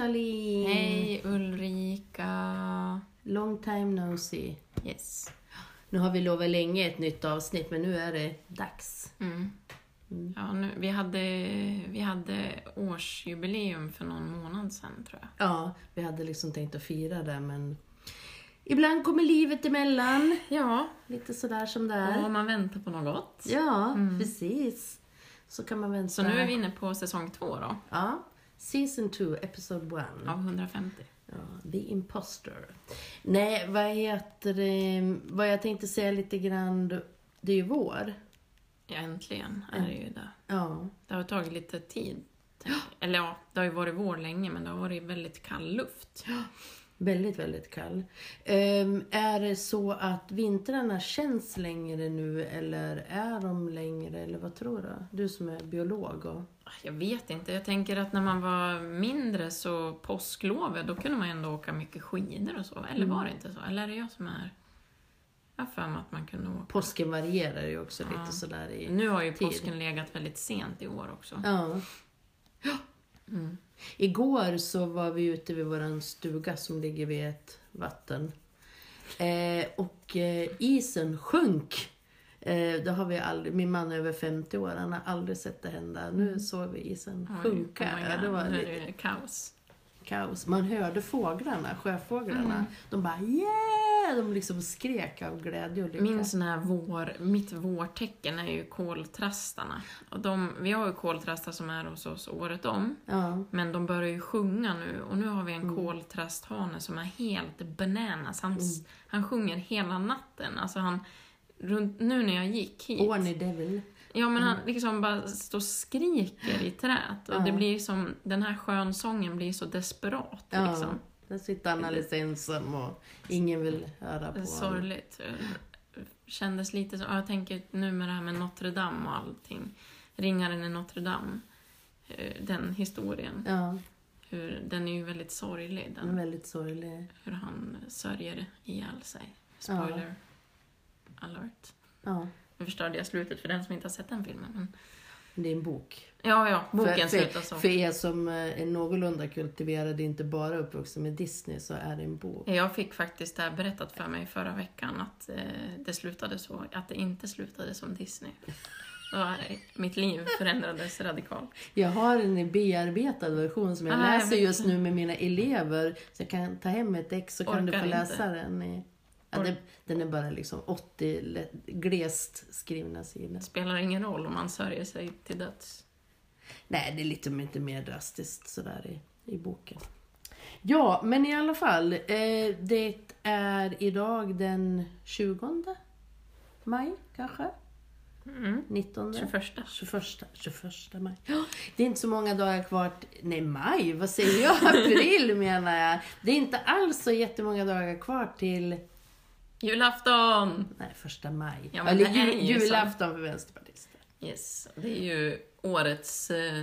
Charlene! Hej Ulrika! Long time no see. Yes. Nu har vi lovat länge ett nytt avsnitt, men nu är det dags. Mm. Ja, nu, vi, hade, vi hade årsjubileum för någon månad sedan tror jag. Ja, vi hade liksom tänkt att fira det, men ibland kommer livet emellan. Ja, Lite sådär som det och är. om man väntar på något gott. Ja, Mm. precis. Så kan man vänta. Så nu är vi inne på säsong två då, Ja, Season 2, Episode 1. av 150. Ja, The Imposter. Nej, vad heter det? Vad jag tänkte säga lite grann, det är ju vår. Ja, äntligen är det ju det. Ja. Det har tagit lite tid. Eller ja, det har ju varit vår länge, men det har varit väldigt kall luft. Väldigt, väldigt kall. Ehm, är det så att vintrarna känns längre nu eller är de längre eller vad tror du? Du som är biolog och... Jag vet inte. Jag tänker att när man var mindre så påsklovet, då kunde man ändå åka mycket skidor och så. Eller var det inte så? Eller är det jag som är... Jag har för mig att man kunde åka. Påsken varierar ju också Ja. lite sådär i... Nu har ju tid. påsken legat väldigt sent i år också. Ja. Mm. Igår så var vi ute vid våran stuga som ligger vid ett vatten. Eh, och eh, isen sjönk. Eh, det har vi aldrig, min man är över 50 år, han har aldrig sett det hända. Nu såg vi isen Oj, sjunka. oh ja, God, det var nu är det kaos. Kaos. Man hörde fåglarna, sjöfåglarna. Mm. De bara yeah! De liksom skrek av glädje och lycka. Min sån här vår, mitt vårtecken är ju koltrastarna. Och de, vi har ju koltrastar som är hos oss året om. Ja, Men de börjar ju sjunga nu och nu har vi en Mm. koltrasthane som är helt bananas. Han, s- han sjunger hela natten. Alltså han, runt, nu när jag gick hit. Orny Devil. Ja men han liksom bara står och skriker i träet. Och Ja. det blir som, den här skönsången blir så desperat Ja, liksom. där sitter han alldeles ensam och ingen vill höra på honom. sorgligt. Kändes lite så, ja, jag tänker nu med det här med Notre Dame och allting. Ringaren i Notre Dame. eh, Den historien. Ja, Hur, den är ju väldigt sorglig. den väldigt sorglig. hur han sörjer ihjäl sig. Spoiler alert. Ja, Nu förstörde jag slutet för den som inte har sett den filmen. Men... det är en bok. Ja, ja, boken för, slutar för, så. för er som eh, är någorlunda kultiverade, inte bara uppvuxna med Disney, så är det en bok. Jag fick faktiskt det här berättat för mig förra veckan att eh, det slutade så, att det inte slutade som Disney. Eh, mitt liv förändrades radikalt. Jag har en bearbetad version som jag Ah, jag läser vet just inte. nu med mina elever. Så jag kan ta hem ett ex så kan du Orkar få inte. läsa den. I, ja, det, den är bara liksom 80 lä- glest skrivna sidor. Spelar ingen roll om man sörjer sig till döds. Nej, det är lite lite mer drastiskt sådär i, i boken. Ja, men i alla fall. Eh, det är idag den 20 maj kanske? Mm. 19? 21. 21, 21 maj. Det är inte så många dagar kvar. Nej, maj, vad säger jag? April menar jag. Det är inte alls så jättemånga dagar kvar till Julafton! nej, första maj. Ja, Eller ju julafton för vänsterpartister. Yes, det är ju årets eh,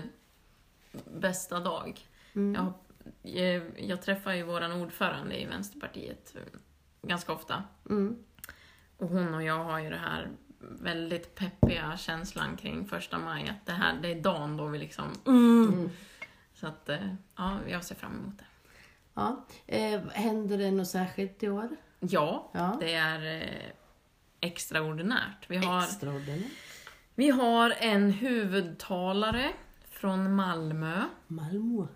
bästa dag. Mm. Jag, eh, jag träffar ju våran ordförande i Vänsterpartiet eh, ganska ofta. Mm. Och hon och jag har ju det här väldigt peppiga känslan kring första maj. Att det här, det är dagen då vi liksom... Mm. Så att, eh, ja, jag ser fram emot det. Ja. Eh, händer det något särskilt i år? Ja, Ja. det är eh, extraordinärt. Vi har, Extraordinärt. vi har en huvudtalare från Malmö. Malmö.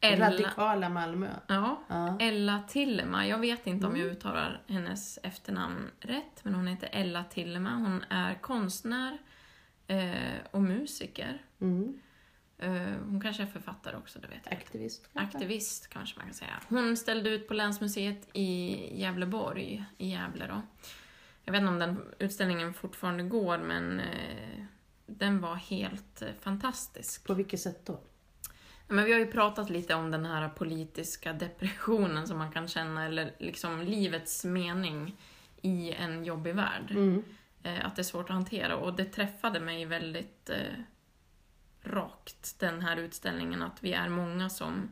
Ella, Radikala Malmö. ja, Ja. Ella Tillema. Jag vet inte om Mm. jag uttalar hennes efternamn rätt, men hon heter Ella Tillema. Hon är konstnär eh, och musiker. Mm. Eh, hon kanske är författare också, det vet jag. Aktivist. Aktivist kanske man kan säga. Hon ställde ut på Länsmuseet i Gävleborg, i Gävle då. Jag vet inte om den utställningen fortfarande går, men eh, den var helt eh, fantastisk. På vilket sätt då? Men vi har ju pratat lite om den här politiska depressionen som man kan känna, eller liksom livets mening i en jobbig värld. Mm. Att det är svårt att hantera och det träffade mig väldigt rakt, den här utställningen, att vi är många som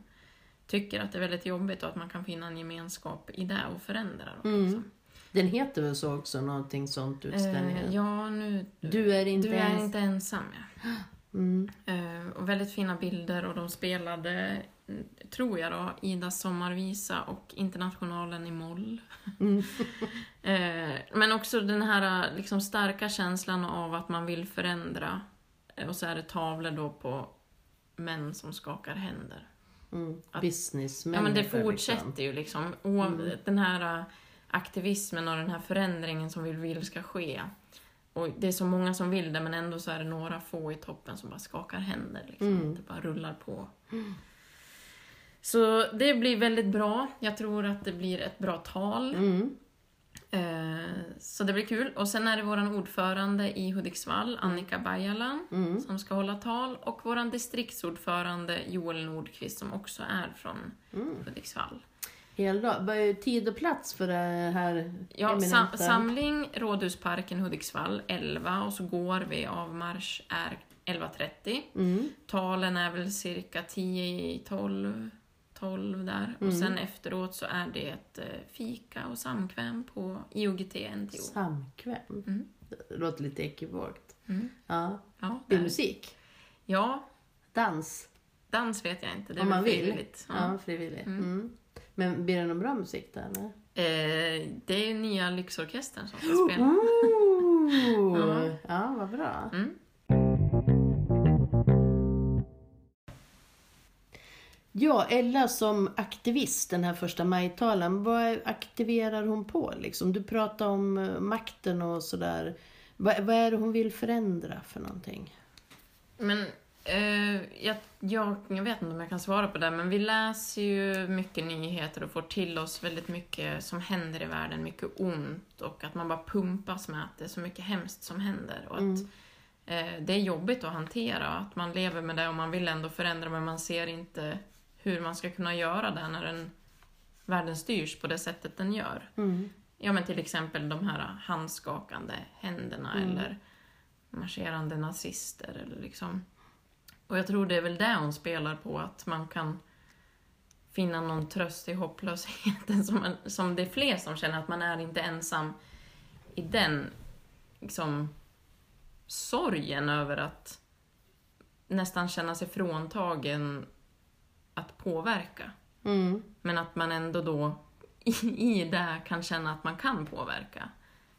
tycker att det är väldigt jobbigt och att man kan finna en gemenskap i det och förändra. Mm. liksom. Den heter väl så också, någonting sånt utställningen? Eh, ja, nu... Du är inte du är ens... inte ensam, ja. Mm. Eh, och väldigt fina bilder och de spelade mm, tror jag då, Idas sommarvisa och Internationalen i moll. Mm. Eh, Men också den här liksom, starka känslan av att man vill förändra. Eh, Och så är det tavlor då på män som skakar händer. Mm. Att- Business Ja men det människor, fortsätter liksom. ju liksom. Och Mm. Den här äh, aktivismen och den här förändringen som vi vill ska ske. Och det är så många som vill det men ändå så är det några få i toppen som bara skakar händer. Liksom. Mm. Det bara rullar på. Så det blir väldigt bra. Jag tror att det blir ett bra tal. Mm. Eh, så det blir kul. Och sen är det våran ordförande i Hudiksvall, Annika Bajalan, Mm. som ska hålla tal. Och våran distriktsordförande Joel Nordqvist som också är från Mm. Hudiksvall. Hel dag. Vad är tid och plats för det här Ja, eminenta? samling Rådhusparken Hudiksvall 11 och så går vi av marsch är 11.30. Mm. Talen är väl cirka 10 i 12, 12 där. Och Mm. sen efteråt så är det ett eh, fika och samkväm på IOGT NTO. Samkväm. Mm. Det låter lite ekivokt. Mm. Ja. Ja, Blir där. musik? ja, Dans? dans vet jag inte. Det är Om man vill. frivilligt. Ja, Ja. frivilligt. Mm. Mm. Men blir det någon bra musik där eller? Eh, det är nya Lyxorkestern som ska spela. Ooh. Ja. ja, vad bra. Mm. Ja, Ella som aktivist den här första majtalen, vad aktiverar hon på liksom? Du pratar om eh, makten och sådär. Vad, vad är det hon vill förändra för någonting? Men eh, jag, jag, jag vet inte om jag kan svara på det, men vi läser ju mycket nyheter och får till oss väldigt mycket som händer i världen, mycket ont och att man bara pumpas med att det är så mycket hemskt som händer. Och att Mm. eh, det är jobbigt att hantera, att man lever med det och man vill ändå förändra men man ser inte hur man ska kunna göra det när den, världen styrs på det sättet den gör. Mm. Ja men till exempel de här handskakande händerna Mm. eller marscherande nazister eller liksom. Och jag tror det är väl det hon spelar på, att man kan finna någon tröst i hopplösheten som, man, som det är fler som känner att man är inte ensam i den liksom sorgen över att nästan känna sig fråntagen att påverka. Mm. Men att man ändå då i, i det kan känna att man kan påverka.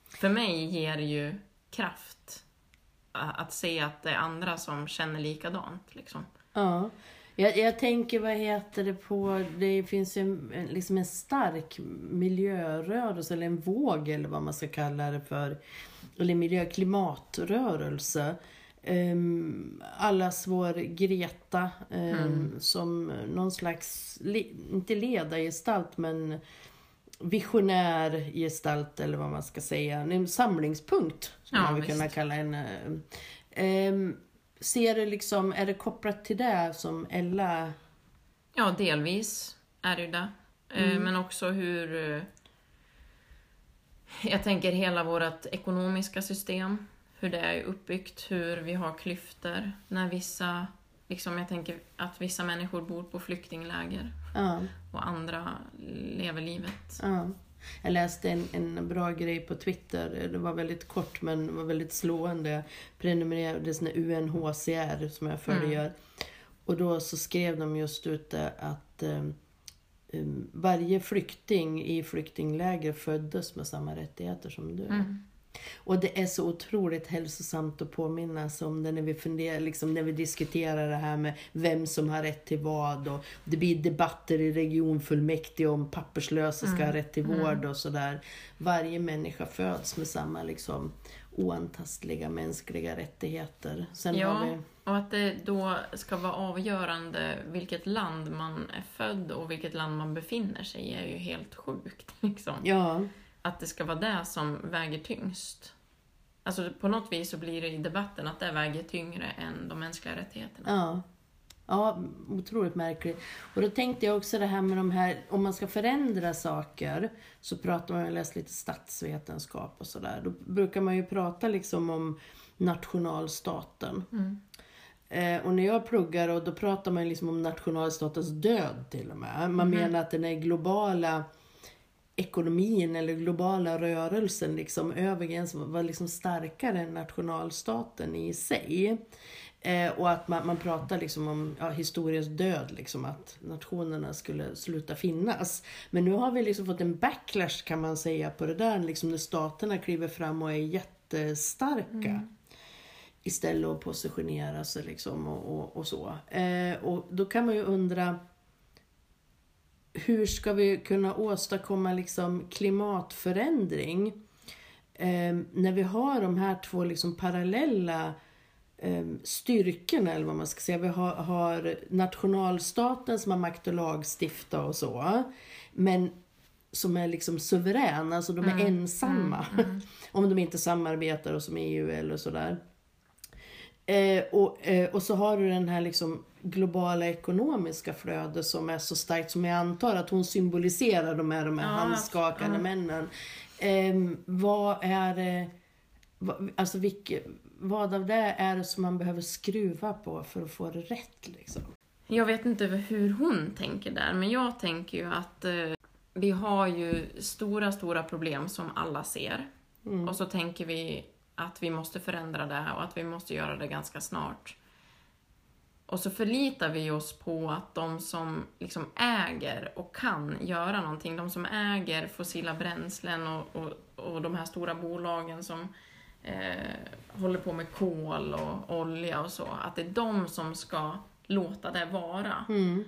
För mig ger det ju kraft att se att det är andra som känner likadant. Liksom. Ja. Jag, jag tänker, vad heter det på, det finns ju en, liksom en stark miljörörelse, eller en våg eller vad man ska kalla det för. Eller miljöklimatrörelse. Um, allas vår Greta ehm, Mm. som någon slags, inte ledargestalt men visionär gestalt eller vad man ska säga. En samlingspunkt skulle Ja, man visst. kunna kalla henne. Ehm, ser det liksom, är det kopplat till det som Ella... Ja, delvis är det ju det. Mm. Men också hur... eh, Jag tänker hela vårt ekonomiska system, hur det är uppbyggt, hur vi har klyftor. När vissa, liksom jag tänker att vissa människor bor på flyktingläger Ja, och andra lever livet. ja. Jag läste en, en bra grej på Twitter, det var väldigt kort men var väldigt slående. Jag prenumererade sån här UNHCR som jag följer. Och då så skrev de just ute att um, varje flykting i flyktingläger föddes med samma rättigheter som du. Mm. Och det är så otroligt hälsosamt att påminnas om det när vi funderar, liksom när vi diskuterar det här med vem som har rätt till vad och det blir debatter i regionfullmäktige om papperslösa ska ha rätt till vård och sådär. Varje människa föds med samma liksom oantastliga mänskliga rättigheter. Sen Ja. vi... Och att det då ska vara avgörande vilket land man är född och vilket land man befinner sig i är ju helt sjukt. Liksom. Ja, Att det ska vara det som väger tyngst. Alltså på något vis så blir det i debatten att det väger tyngre än de mänskliga rättigheterna. Ja. Ja, otroligt märkligt. Och då tänkte jag också det här med de här, om man ska förändra saker, så pratar man, jag läst lite statsvetenskap och sådär, då brukar man ju prata liksom om nationalstaten. Mm. Eh, och när jag pluggar, och då pratar man liksom om nationalstatens död till och med. Man menar att den är globala ekonomin eller globala rörelsen liksom över gränsen var liksom starkare än nationalstaten i sig. Eh, och att man, man pratar liksom om ja, historiens död, liksom, att nationerna skulle sluta finnas. Men nu har vi liksom fått en backlash kan man säga på det där, liksom när staterna kliver fram och är jättestarka. Mm. Istället att positionera sig liksom och, och, och så. Eh, och då kan man ju undra hur ska vi kunna åstadkomma liksom klimatförändring eh, när vi har de här två liksom parallella eh, styrkorna, eller vad man ska säga. Vi har, har nationalstaten som har makt att lagstifta och så, men som är liksom suverän, alltså de är Mm, ensamma. mm, mm. Om de inte samarbetar och som EU eller sådär. Eh, och, eh, och så har du den här liksom globala ekonomiska flödet som är så starkt som jag antar att hon symboliserar de här, de här Ja, handskakande ja. männen. Eh, vad är det, vad, alltså vilket, vad av det är det som man behöver skruva på för att få det rätt liksom? Jag vet inte hur hon tänker där, men jag tänker ju att eh, vi har ju stora, stora problem som alla ser. Mm. Och så tänker vi att vi måste förändra det och att vi måste göra det ganska snart. Och så förlitar vi oss på att de som liksom äger och kan göra någonting, de som äger fossila bränslen och, och, och de här stora bolagen som eh, håller på med kol och olja och så, att det är de som ska låta det vara. Mm.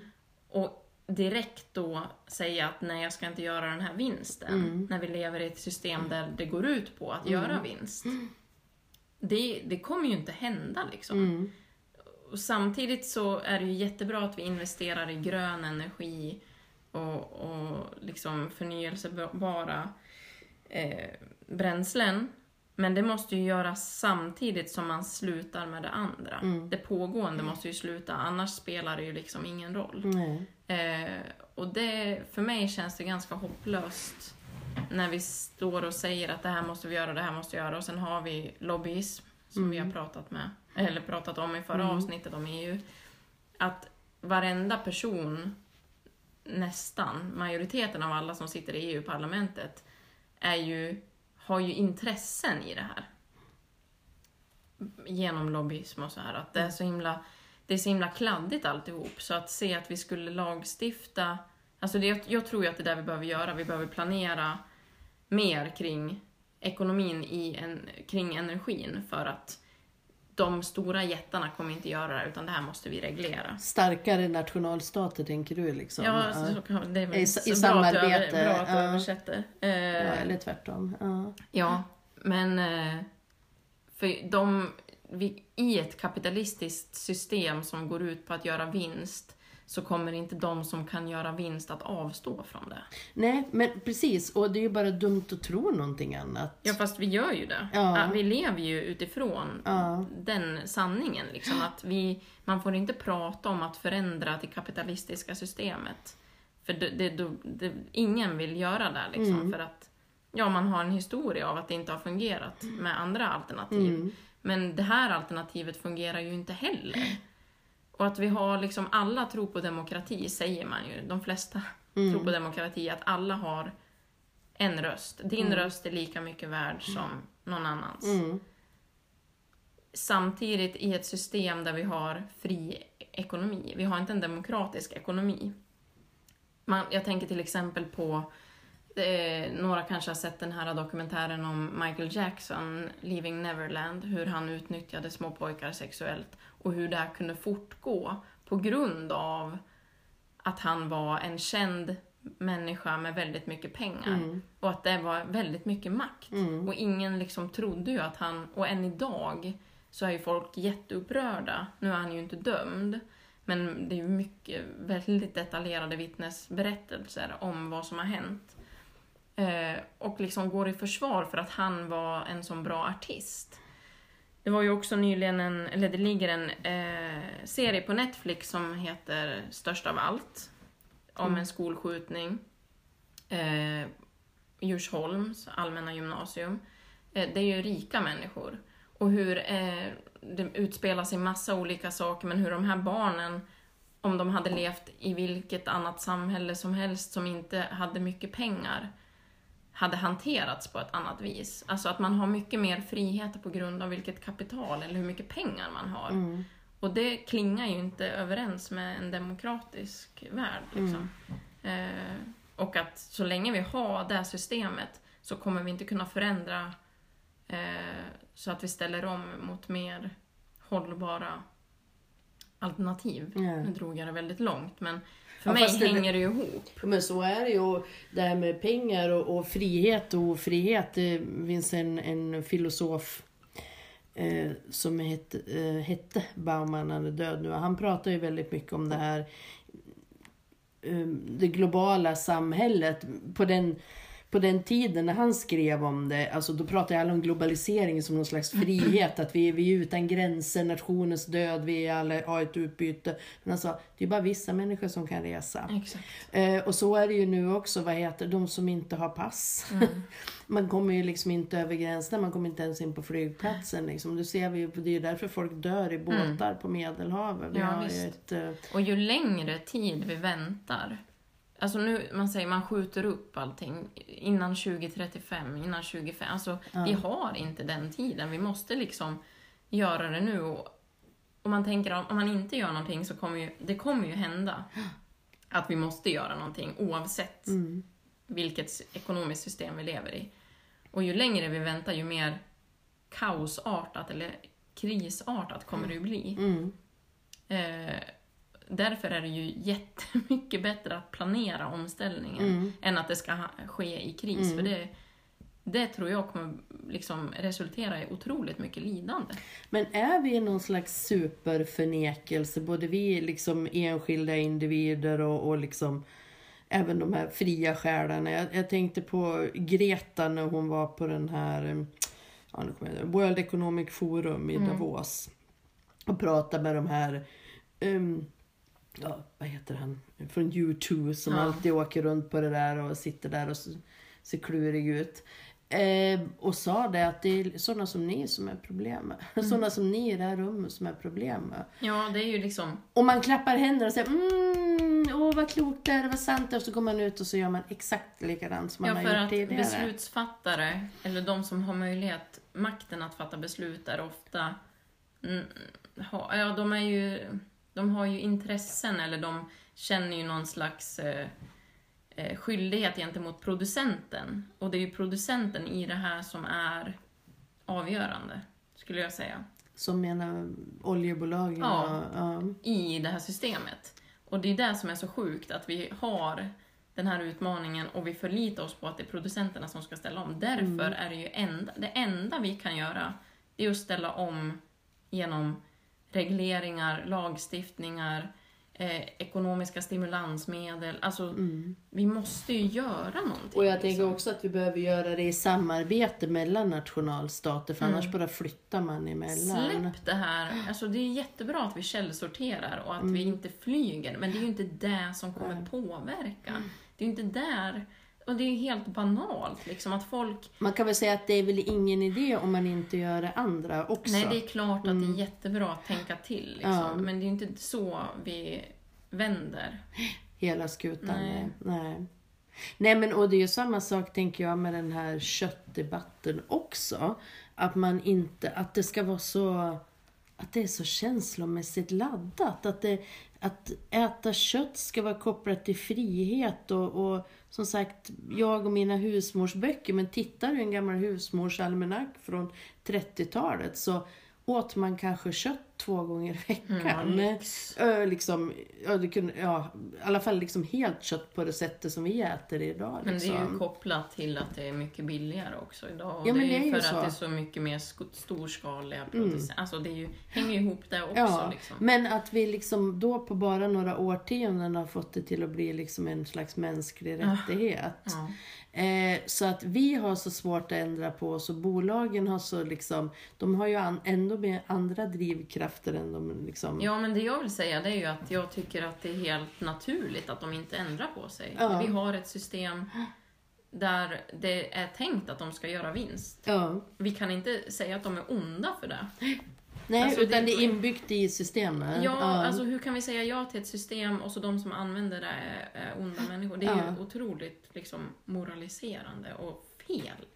Och direkt då säga att nej, jag ska inte göra den här vinsten. Mm. När vi lever i ett system där det går ut på att göra vinst. Det, det kommer ju inte hända liksom. Mm. Och samtidigt så är det ju jättebra att vi investerar i grön energi och, och liksom förnyelsebara eh, bränslen. Men det måste ju göras samtidigt som man slutar med det andra. Mm. Det pågående måste ju sluta, annars spelar det ju liksom ingen roll. Nej. Eh, och det, för mig känns det ganska hopplöst när vi står och säger att det här måste vi göra, det här måste vi göra och sen har vi lobbyism som vi har pratat med, eller pratat om i förra Mm. avsnittet om EU. Att varenda person, nästan, majoriteten av alla som sitter i EU-parlamentet är ju, har ju intressen i det här. Genom lobbyism och så här. Att det är så himla det är så himla kladdigt alltihop. Så att se att vi skulle lagstifta... Alltså det, jag tror ju att det är det vi behöver göra. Vi behöver planera mer kring ekonomin i en, kring energin för att de stora jättarna kommer inte göra det, utan det här måste vi reglera. Starkare nationalstater tänker du liksom? Ja, så, så, kan- det är I- i så bra att du, samarbete, över, bra att du ja. översätter. Ja, Eh, eller tvärtom. Ja. Ja, men eh, för de, vi, i ett kapitalistiskt system som går ut på att göra vinst så kommer inte de som kan göra vinst att avstå från det. Nej, men precis. Och det är ju bara dumt att tro någonting annat. Ja, fast vi gör ju det. Ja. Vi lever ju utifrån Ja. den sanningen. Liksom, att vi, man får inte prata om att förändra det kapitalistiska systemet. För det, det, det, ingen vill göra det, liksom, Mm. för att ja, man har en historia av att det inte har fungerat med andra alternativ. Mm. Men det här alternativet fungerar ju inte heller. Och att vi har liksom, alla tror på demokrati, säger man ju. De flesta Mm. tror på demokrati, att alla har en röst. Din röst är lika mycket värd som någon annans. Mm. Samtidigt i ett system där vi har fri ekonomi. Vi har inte en demokratisk ekonomi. Man, jag tänker till exempel på eh, några kanske har sett den här dokumentären om Michael Jackson, Leaving Neverland, hur han utnyttjade små pojkar sexuellt och hur det här kunde fortgå på grund av att han var en känd människa med väldigt mycket pengar Mm. och att det var väldigt mycket makt. Mm. Och ingen liksom trodde ju att han, och än idag så är ju folk jätteupprörda. Nu är han ju inte dömd, men det är ju mycket, väldigt detaljerade vittnesberättelser om vad som har hänt. Eh, och liksom går i försvar för att han var en sån bra artist. Det var ju också nyligen en, eller det ligger en eh, serie på Netflix som heter Störst av allt. Om Mm. en skolskjutning. Eh, Djursholms allmänna gymnasium. Eh, det är ju rika människor. Och hur eh, det utspelar sig massa olika saker, men hur de här barnen, om de hade levt i vilket annat samhälle som helst som inte hade mycket pengar, hade hanterats på ett annat vis. Alltså att man har mycket mer frihet på grund av vilket kapital eller hur mycket pengar man har. Mm. Och det klingar ju inte överens med en demokratisk värld. Liksom. Eh, och att så länge vi har det systemet så kommer vi inte kunna förändra eh, så att vi ställer om mot mer hållbara alternativ. Ja. Nu drog jag det väldigt långt, men för Ja, mig det- hänger det ju ihop. Men så är det ju. Det här med pengar och, och frihet och ofrihet. Det finns en, en filosof eh, som hette, eh, hette Bauman, han är död nu. Han pratar ju väldigt mycket om det här eh, det globala samhället. På den, på den tiden när han skrev om det, alltså då pratade alla om globalisering som någon slags frihet. Att vi, vi är utan gränser, nationens död, vi alla har ett utbyte. Men han sa, det är bara vissa människor som kan resa. Exakt. Eh, och så är det ju nu också, vad heter de som inte har pass. man kommer ju liksom inte över gränserna, man kommer inte ens in på flygplatsen. Liksom. Det ser vi det är ju därför folk dör i båtar på Medelhavet. Vi Ja, har ett, eh, Och ju längre tid vi väntar, alltså nu, man säger man skjuter upp allting innan 2035, innan 2025, alltså vi har inte den tiden, vi måste liksom göra det nu. Och, och man tänker om, om man inte gör någonting så kommer ju, det kommer ju hända att vi måste göra någonting oavsett mm, vilket ekonomiskt system vi lever i. Och ju längre vi väntar, ju mer kaosartat eller krisartat kommer det ju bli. mm, Eh, därför är det ju jättemycket bättre att planera omställningen mm. än att det ska ske i kris. För det, det tror jag kommer liksom resultera i otroligt mycket lidande. Men är vi någon slags superförnekelse, både vi liksom enskilda individer och, och liksom även de här fria själarna. Jag, jag tänkte på Greta när hon var på den här eh, ja, World Economic Forum i Davos och pratade med de här ehm, ja, vad heter han, från U2 som Ja. alltid åker runt på det där och sitter där och ser klurig ut. Eh, och sa det att det är sådana som ni som är problemet. Sådana som ni i det här rummet som är problemet. Ja, det är ju liksom... Och man klappar händerna och säger mm, åh vad klokt det är, vad sant det är. Och så går man ut och så gör man exakt likadant som man Ja, har för gjort att tidigare. beslutsfattare, eller de som har möjlighet, makten att fatta beslut, är ofta... Mm, ha, ja, de är ju... De har ju intressen, eller de känner ju någon slags eh, eh, skyldighet gentemot producenten. Och det är ju producenten i det här som är avgörande, skulle jag säga. Som menar oljebolagen. Ja. Och, ja. i det här systemet. Och det är det som är så sjukt, att vi har den här utmaningen och vi förlitar oss på att det är producenterna som ska ställa om. Därför är det ju enda, det enda vi kan göra, det är att ställa om genom regleringar, lagstiftningar, eh, ekonomiska stimulansmedel. Alltså, vi måste ju göra någonting. Och jag tänker liksom. också att vi behöver göra det i samarbete mellan nationalstater för annars bara flyttar man emellan. Mm. Släpp det här. Alltså det är jättebra att vi källsorterar och att vi Mm. inte flyger, men det är ju inte det som kommer påverka. Det är ju inte där... Och det är ju helt banalt liksom att folk... Man kan väl säga att det är väl ingen idé om man inte gör det andra också. Nej, det är klart att det är jättebra att tänka till liksom, Mm. Ja. men det är ju inte så vi vänder. Hela skutan. Nej. Nej. Nej men och det är ju samma sak tänker jag med den här köttdebatten också. Att man inte, att det ska vara så, att det är så känslomässigt laddat. Att, det, att äta kött ska vara kopplat till frihet och, och som sagt, jag och mina husmorsböcker, men tittar du i en gammal husmorsalmanack från 30-talet så åt man kanske kött två gånger i veckan. Mm, Ö, liksom, ja, det kunde, ja, I alla fall liksom helt kött på det sättet som vi äter idag. Men det är ju Liksom. kopplat till att det är mycket billigare också idag. Och Ja, det är det är ju för så. Mm. att det är så mycket mer sk- storskaliga producenter. Alltså det är ju, hänger ihop det också. Ja, Liksom. men att vi liksom då på bara några årtionden har fått det till att bli liksom en slags mänsklig rättighet. Ja. Eh, så att vi har så svårt att ändra på oss och bolagen har så liksom, de har ju an, ändå med andra drivkrafter än de liksom... Ja, men det jag vill säga det är ju att jag tycker att det är helt naturligt att de inte ändrar på sig. Ja. Vi har ett system där det är tänkt att de ska göra vinst. Ja. Vi kan inte säga att de är onda för det. Nej, Alltså, utan det- det är inbyggt i systemet. Ja, alltså hur kan vi säga ja till ett system och så de som använder det är, är onda människor? Det är Ja. ju otroligt liksom, moraliserande och fel.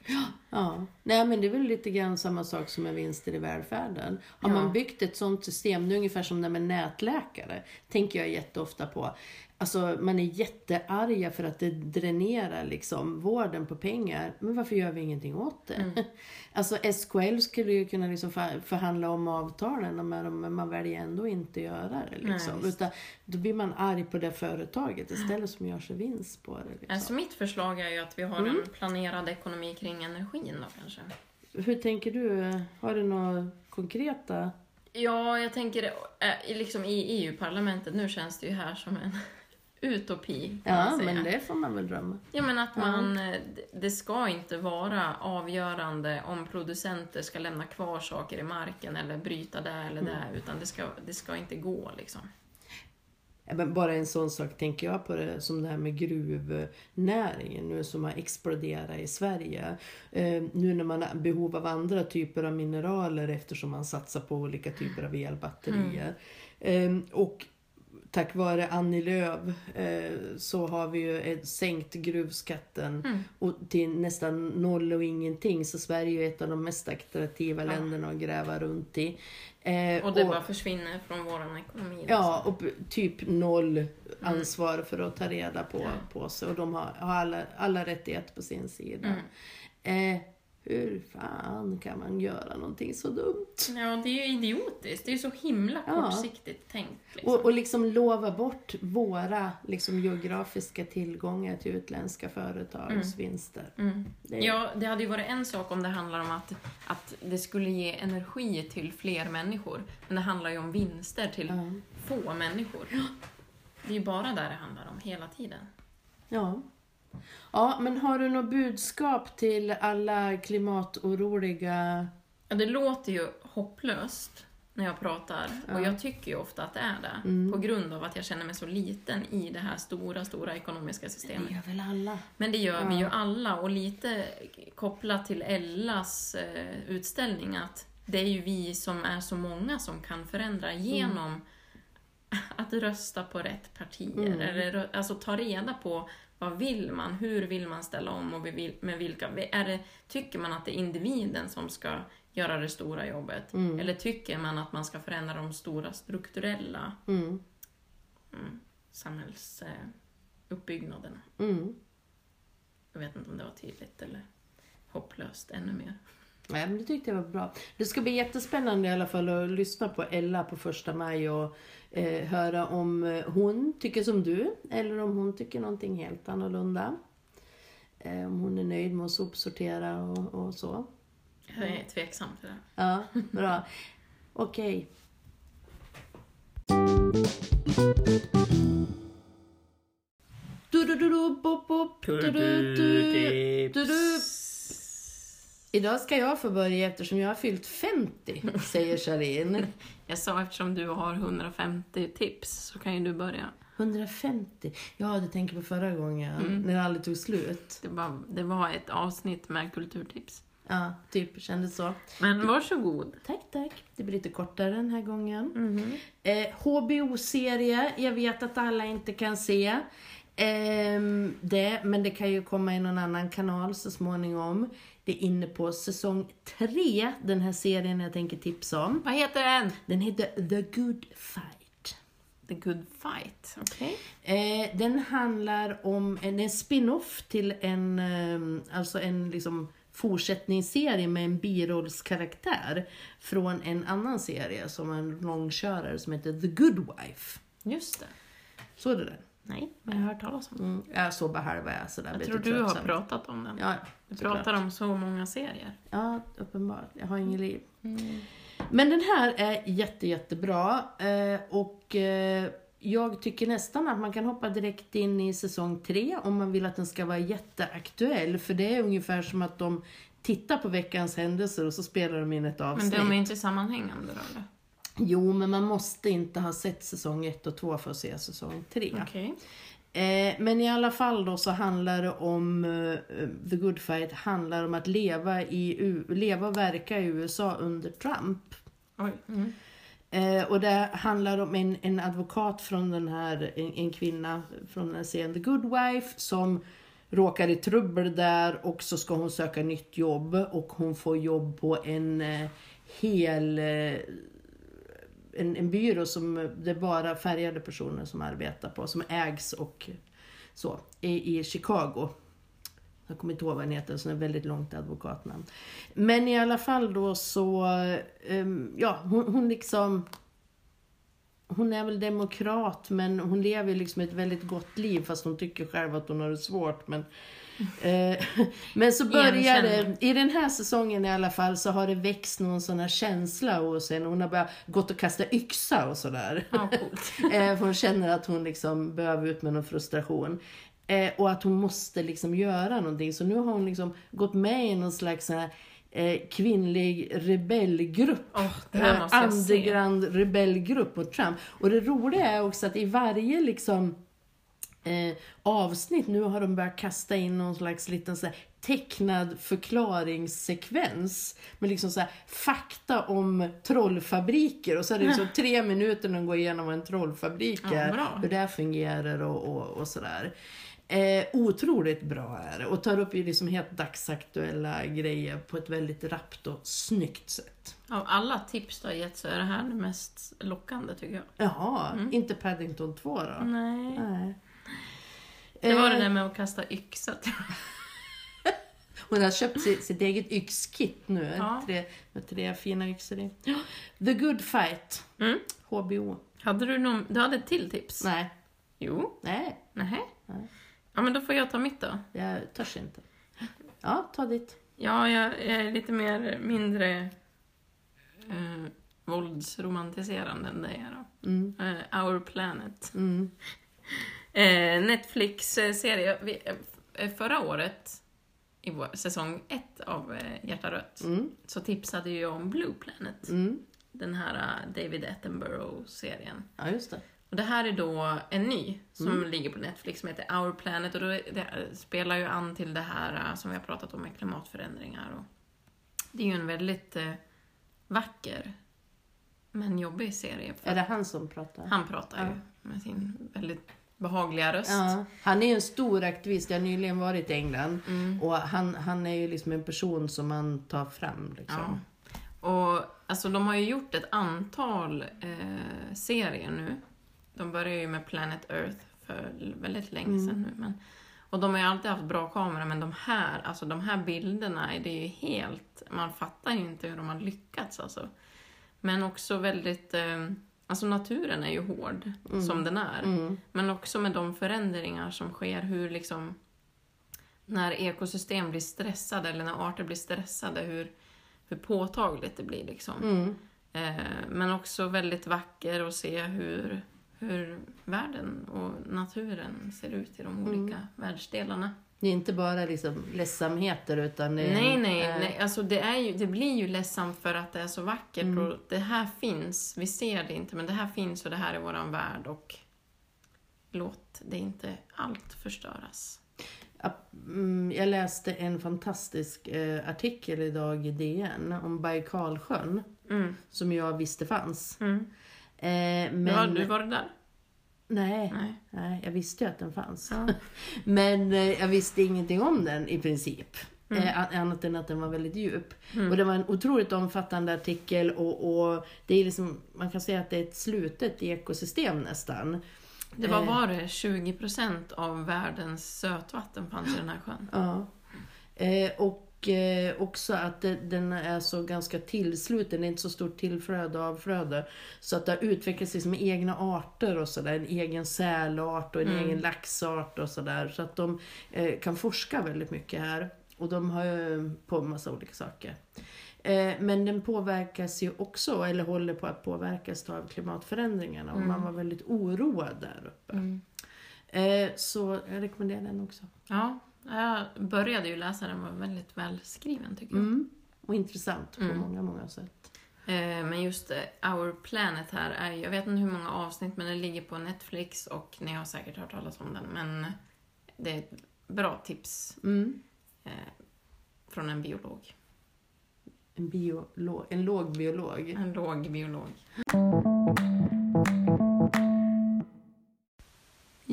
Ja, nej men det är väl lite grann samma sak som med vinster i välfärden. Har Ja. man byggt ett sånt system, det är ungefär som det med nätläkare, tänker jag jätteofta på. Alltså man är jättearga för att det dränerar liksom vården på pengar. Men varför gör vi ingenting åt det? Alltså SKL skulle ju kunna liksom för- förhandla om avtalen men man väljer ändå inte göra det. Liksom. Nej. Utan då blir man arg på det företaget istället som gör sig vinst på det. Liksom. Alltså mitt förslag är ju att vi har Mm. en planerad ekonomi kring energin då kanske. Hur tänker du? Har du några konkreta? Ja, jag tänker eh, liksom i EU-parlamentet, nu känns det ju här som en utopi Ja, men det får man väl drömma. Ja, men att man, eh, det- ska inte vara avgörande om producenter ska lämna kvar saker i marken eller bryta där eller Mm. där, utan det ska, det ska inte gå liksom. Men bara en sån sak tänker jag på det som det här med gruvnäringen nu som har exploderat i Sverige. Eh, nu när man har behov av andra typer av mineraler eftersom man satsar på olika typer av elbatterier. Eh, och tack vare Annie Lööf eh, så har vi ju sänkt gruvskatten Mm. och till nästan noll och ingenting. Så Sverige är ett av de mest attraktiva Ja. länderna att gräva runt i. Eh, Och det bara försvinner från våran ekonomi. Ja, och typ noll ansvar för att ta reda på, Ja. på sig. Och de har, har alla, alla rättigheter på sin sida. Mm. Eh, hur fan kan man göra någonting så dumt? Ja, det är ju idiotiskt. Det är ju så himla Ja. kortsiktigt tänkt. Liksom. Och, och liksom lova bort våra liksom, geografiska tillgångar till utländska företags Mm. vinster. Mm. Det är- Ja, det hade ju varit en sak om det handlar om att, att det skulle ge energi till fler människor. Men det handlar ju om vinster till Ja. få människor. Det är ju bara där det handlar om hela tiden. Ja. Ja, men har du något budskap till alla klimatoroliga? Ja, det låter ju hopplöst när jag pratar. Ja. Och jag tycker ju ofta att det är det. Mm. På grund av att jag känner mig så liten i det här stora, stora ekonomiska Det systemet. gör väl alla? Men det gör vi Ja. ju alla och lite kopplat till Ellas eh, utställning att det är ju vi som är så många som kan förändra genom att rösta på rätt partier. Mm. Eller alltså ta reda på vad vill man, hur vill man ställa om och med vilka. Är det, tycker man att det är individen som ska göra det stora jobbet? Mm. Eller tycker man att man ska förändra de stora strukturella Mm. mm, samhällsuppbyggnaderna? Mm. Jag vet inte om det var tydligt eller hopplöst ännu mer. Nej, men det tyckte jag var bra. Det ska bli jättespännande i alla fall att lyssna på Ella på första maj och eh, höra om eh, hon tycker som du eller om hon tycker någonting helt annorlunda. Eh, om hon är nöjd med att sopsortera och, och så. Jag är tveksam till det. Ja, bra. Okej. Du, du, du, du, bop, bop, du, du, du, du, du. Idag ska jag få börja eftersom jag har fyllt 50, säger Sharin. Jag sa eftersom du har 150 tips så kan ju du börja. 150? Ja, du tänker på förra gången, Mm. när det aldrig tog slut. Det var, det var ett avsnitt med kulturtips. Ja, typ, kändes så. Men varsågod. Tack, tack. Det blir lite kortare den här gången. Mm. Eh, HBO-serie, jag vet att alla inte kan se ehm, det, men det kan ju komma i någon annan kanal så småningom. Det är inne på säsong tre, den här serien jag tänker tipsa om. Vad heter den? Den heter The Good Fight. The Good Fight. Okej. Eh, den handlar om en, en spin-off till en, eh, alltså en liksom fortsättningsserie med en birollskaraktär från en annan serie som en långkörare som heter The Good Wife. Just det. Såg du den? Nej, men jag har hört talas om den. Mm, jag såg bara halva jag sådär Jag tror du har pratat om den. Ja, Du pratar om så många serier. Ja, uppenbart. Jag har inget liv. Mm. Men den här är jätte, jättebra. Eh, och eh, jag tycker nästan att man kan hoppa direkt in i säsong tre om man vill att den ska vara jätteaktuell. För det är ungefär som att de tittar på veckans händelser och så spelar de in ett Men avsnitt. de är inte sammanhängande då eller? Jo, men man måste inte ha sett säsong ett och två för att se säsong tre. Okej. Eh, men i alla fall då så handlar det om eh, The Good Fight handlar om att leva, i, U- leva och verka i USA under Trump. Mm. Eh, och det handlar om en, en advokat från den här, en, en kvinna från den serien The Good Wife som råkar i trubbel där och så ska hon söka nytt jobb och hon får jobb på en hel en, en byrå som det är bara färgade personer som arbetar på, som ägs och så, i, i Chicago. Jag kommer inte ihåg vad den heter, så det är väldigt långt advokatnamn. Men i alla fall då så, um, ja hon, hon liksom hon är väl demokrat men hon lever liksom ett väldigt gott liv fast hon tycker själv att hon har det svårt. Men, men så börjar det, i den här säsongen i alla fall så har det växt någon sån här känsla hos henne. Hon har börjat gått och kasta yxa och sådär. Ja, eh, hon känner att hon liksom behöver ut med någon frustration. Eh, och att hon måste liksom göra någonting. Så nu har hon liksom gått med i någon slags här eh, kvinnlig rebellgrupp. Oh, eh, underground rebellgrupp mot Trump. Och det roliga är också att i varje liksom eh, avsnitt nu har de börjat kasta in någon slags liten så tecknad förklaringssekvens med liksom så fakta om trollfabriker och så är det liksom tre minuter när de går igenom vad en trollfabrik Ja, är, bra. hur det fungerar och, och, och sådär. Eh, otroligt bra är det och tar upp ju liksom helt dagsaktuella grejer på ett väldigt rappt och snyggt sätt. Av alla tips du har gett så är det här det mest lockande tycker jag. Jaha, inte Paddington 2 då? Nej. Nej. Det var det Eh, där med att kasta yxa. Hon har köpt sitt, sitt eget yxkit nu. Ja. Tre, med tre fina yxor i. The Good Fight. Mm. HBO. Hade du någon, du hade ett till tips? Nej. Jo. Nej, Nej. Nej. Ja men då får jag ta mitt då. jag törs inte. Ja, ta ditt. Ja, jag är lite mer, mindre eh, våldsromantiserande än dig då. Mm. Eh, Our Planet. Mm. Eh, Netflix-serie. Vi- eh, Förra året, i vår, säsong ett av eh, Hjärta Rött, Mm. så tipsade jag om Blue Planet. Mm. Den här eh, David Attenborough-serien. Ja, just det. Och det här är då en ny som ligger på Netflix som heter Our Planet och då är- det spelar ju an till det här som vi har pratat om med klimatförändringar. Och det är ju en väldigt eh, vacker men jobbig serie. Är det han som pratar? Han pratar ju med sin väldigt behagliga röst. Ja, han är en stor aktivist. Jag har nyligen varit i England. Mm. Och han, han är ju liksom en person som man tar fram. Liksom. Ja. Och alltså de har ju gjort ett antal eh, serier nu. De började ju med Planet Earth för väldigt länge sedan nu. Men, och de har ju alltid haft bra kameror, men de här, alltså de här bilderna, det är ju helt... Man fattar ju inte hur de har lyckats alltså. Men också väldigt... Eh, alltså naturen är ju hård, som den är. Mm. Men också med de förändringar som sker, hur liksom när ekosystem blir stressade eller när arter blir stressade, hur, hur påtagligt det blir liksom. Mm. Eh, men också väldigt vacker att se hur, hur världen och naturen ser ut i de olika världsdelarna. Det är inte bara liksom ledsamheter utan det är... Nej, nej, eh, nej. Alltså det, är ju, det blir ju ledsamt för att det är så vackert Mm. och det här finns. Vi ser det inte, men det här finns och det här är våran värld och låt det inte allt förstöras. Mm, Jag läste en fantastisk eh, artikel idag i DN om Baikalsjön. Mm. Som jag visste fanns. Mm. Eh, men... Var, du var där? Nej, Nej. nej, jag visste ju att den fanns. Ja. Men eh, jag visste ingenting om den i princip. Mm. Eh, an- annat än att den var väldigt djup. Och det var en otroligt omfattande artikel och, och det är liksom, man kan säga att det är ett slutet ekosystem nästan. Det var, Eh. var det 20% av världens sötvatten fanns i den här sjön. Ja. Eh, och eh, också att det, den är så ganska tillsluten, det är inte så stort tillflöde och avflöde. Så att det har utvecklats liksom egna arter och sådär, en egen sälart och en Mm. egen laxart och sådär. Så att de eh, kan forska väldigt mycket här. Och de har ju på en massa olika saker. Eh, men den påverkas ju också, eller håller på att påverkas av klimatförändringarna. Och man var väldigt oroad där uppe. Mm. Så jag rekommenderar den också. Ja, jag började ju läsa den, var väldigt välskriven tycker jag. Mm. Och intressant på Mm. många, många sätt. Eh, Men just eh, Our Planet här är jag vet inte hur många avsnitt, men den ligger på Netflix och ni har säkert hört talas om den. Men det är ett bra tips Mm. eh, från en biolog. En, biolog, en låg biolog. En låg biolog.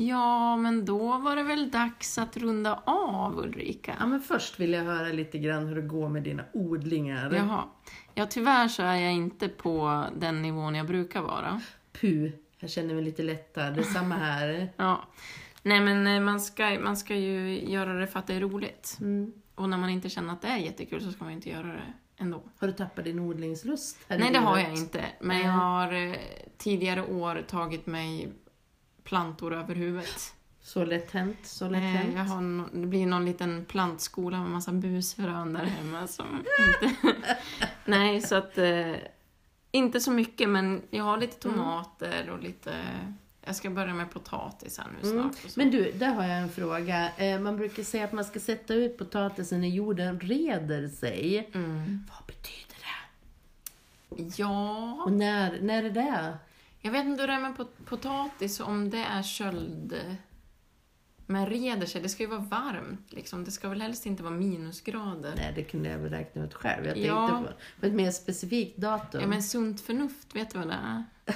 Ja, men då var det väl dags att runda av Ulrika. Ja, men först vill jag höra lite grann hur det går med dina odlingar. Jaha. Ja, tyvärr så är jag inte på den nivån jag brukar vara. Puh, jag känner mig lite lättad. Det är samma här. Ja. Nej, men eh, man ska, man ska ju göra det för att det är roligt. Mm. Och när man inte känner att det är jättekul så ska man ju inte göra det ändå. Har du tappat din odlingslust? Nej, det har jag inte. Men jag har eh, tidigare år tagit mig plantor över huvudet. Så lätt hänt, så lätt Eh, hänt. Jag har no, det blir någon liten plantskola med massa busfrön där hemma som inte... Nej, så att... Eh, inte så mycket, men jag har lite Mm. tomater och lite... Jag ska börja med potatis här nu Mm. snart. så. Men du, där har jag en fråga. Eh, Man brukar säga att man ska sätta ut potatisen när jorden reder sig. Mm. Vad betyder det? Ja, Och när, när är det? Jag vet inte hur det är med pot- potatis, om det är köld... Men reder sig, det ska ju vara varmt liksom. Det ska väl helst inte vara minusgrader. Nej, det kunde jag väl räkna ut själv. Jag tänkte Ja. på, på ett mer specifikt datum. Ja, men sunt förnuft, vet du vad det är?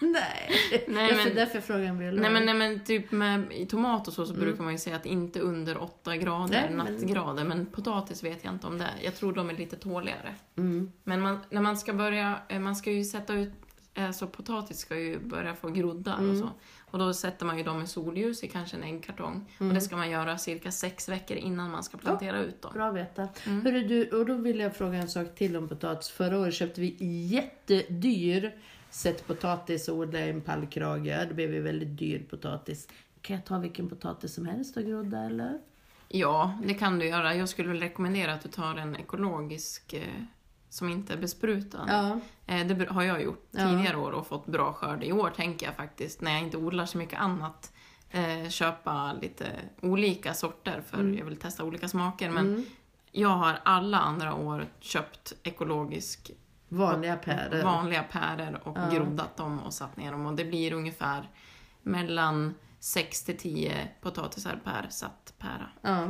Nej, Nej, därför, men- därför jag en biolog. Nej men, nej men typ med i tomat och så, så brukar man ju säga att inte under 8 grader, Nej, men- nattgrader. Men potatis vet jag inte om det är. Jag tror de är lite tåligare. Mm. Men man, när man ska börja, eh, man ska ju sätta ut, alltså potatis ska ju börja få groddar och Mm. så. Och då sätter man ju dem i solljus i kanske en äggkartong. Och Mm. det ska man göra cirka sex veckor innan man ska plantera ut dem. Bra att veta. Mm. Hörru, du, och då vill jag fråga en sak till om potatis. Förra året köpte vi jättedyr sett potatis och odlade i en pallkrage. Det blev ju väldigt dyr potatis. Kan jag ta vilken potatis som helst och grodda eller? Ja, det kan du göra. Jag skulle väl rekommendera att du tar en ekologisk eh, som inte är besprutad. Ja. Eh, Det har jag gjort tidigare år och fått bra skörd. I år tänker jag faktiskt, när jag inte odlar så mycket annat, eh, köpa lite olika sorter för Mm. jag vill testa olika smaker. Men Mm. jag har alla andra år köpt ekologisk Vanliga päror. vanliga päror och Ja. groddat dem och satt ner dem. Och det blir ungefär mellan 6 till 10 potatisar per satt pära. Ja.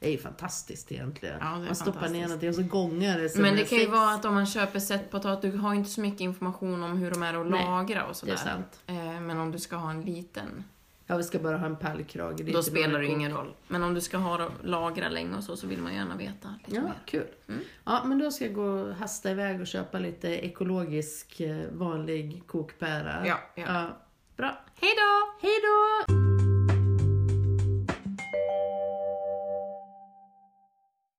Det är ju fantastiskt egentligen. Ja, det är Man stoppar ner någonting och så gångar det Men det kan ju vara att om man köper sett potatis, du har ju inte så mycket information om hur de är att Nej, lagra och Det sådär. är sant. Eh, Men om du ska ha en liten, Ja, vi ska bara ha en är då spelar det ju ingen roll. Men om du ska ha lagra länge och så, så vill man gärna veta lite Ja, mer. kul. Mm. Ja, men då ska jag gå och hasta iväg och köpa lite ekologisk eh, vanlig kokpära. Ja, ja. ja. Bra. Hej då! Hej då!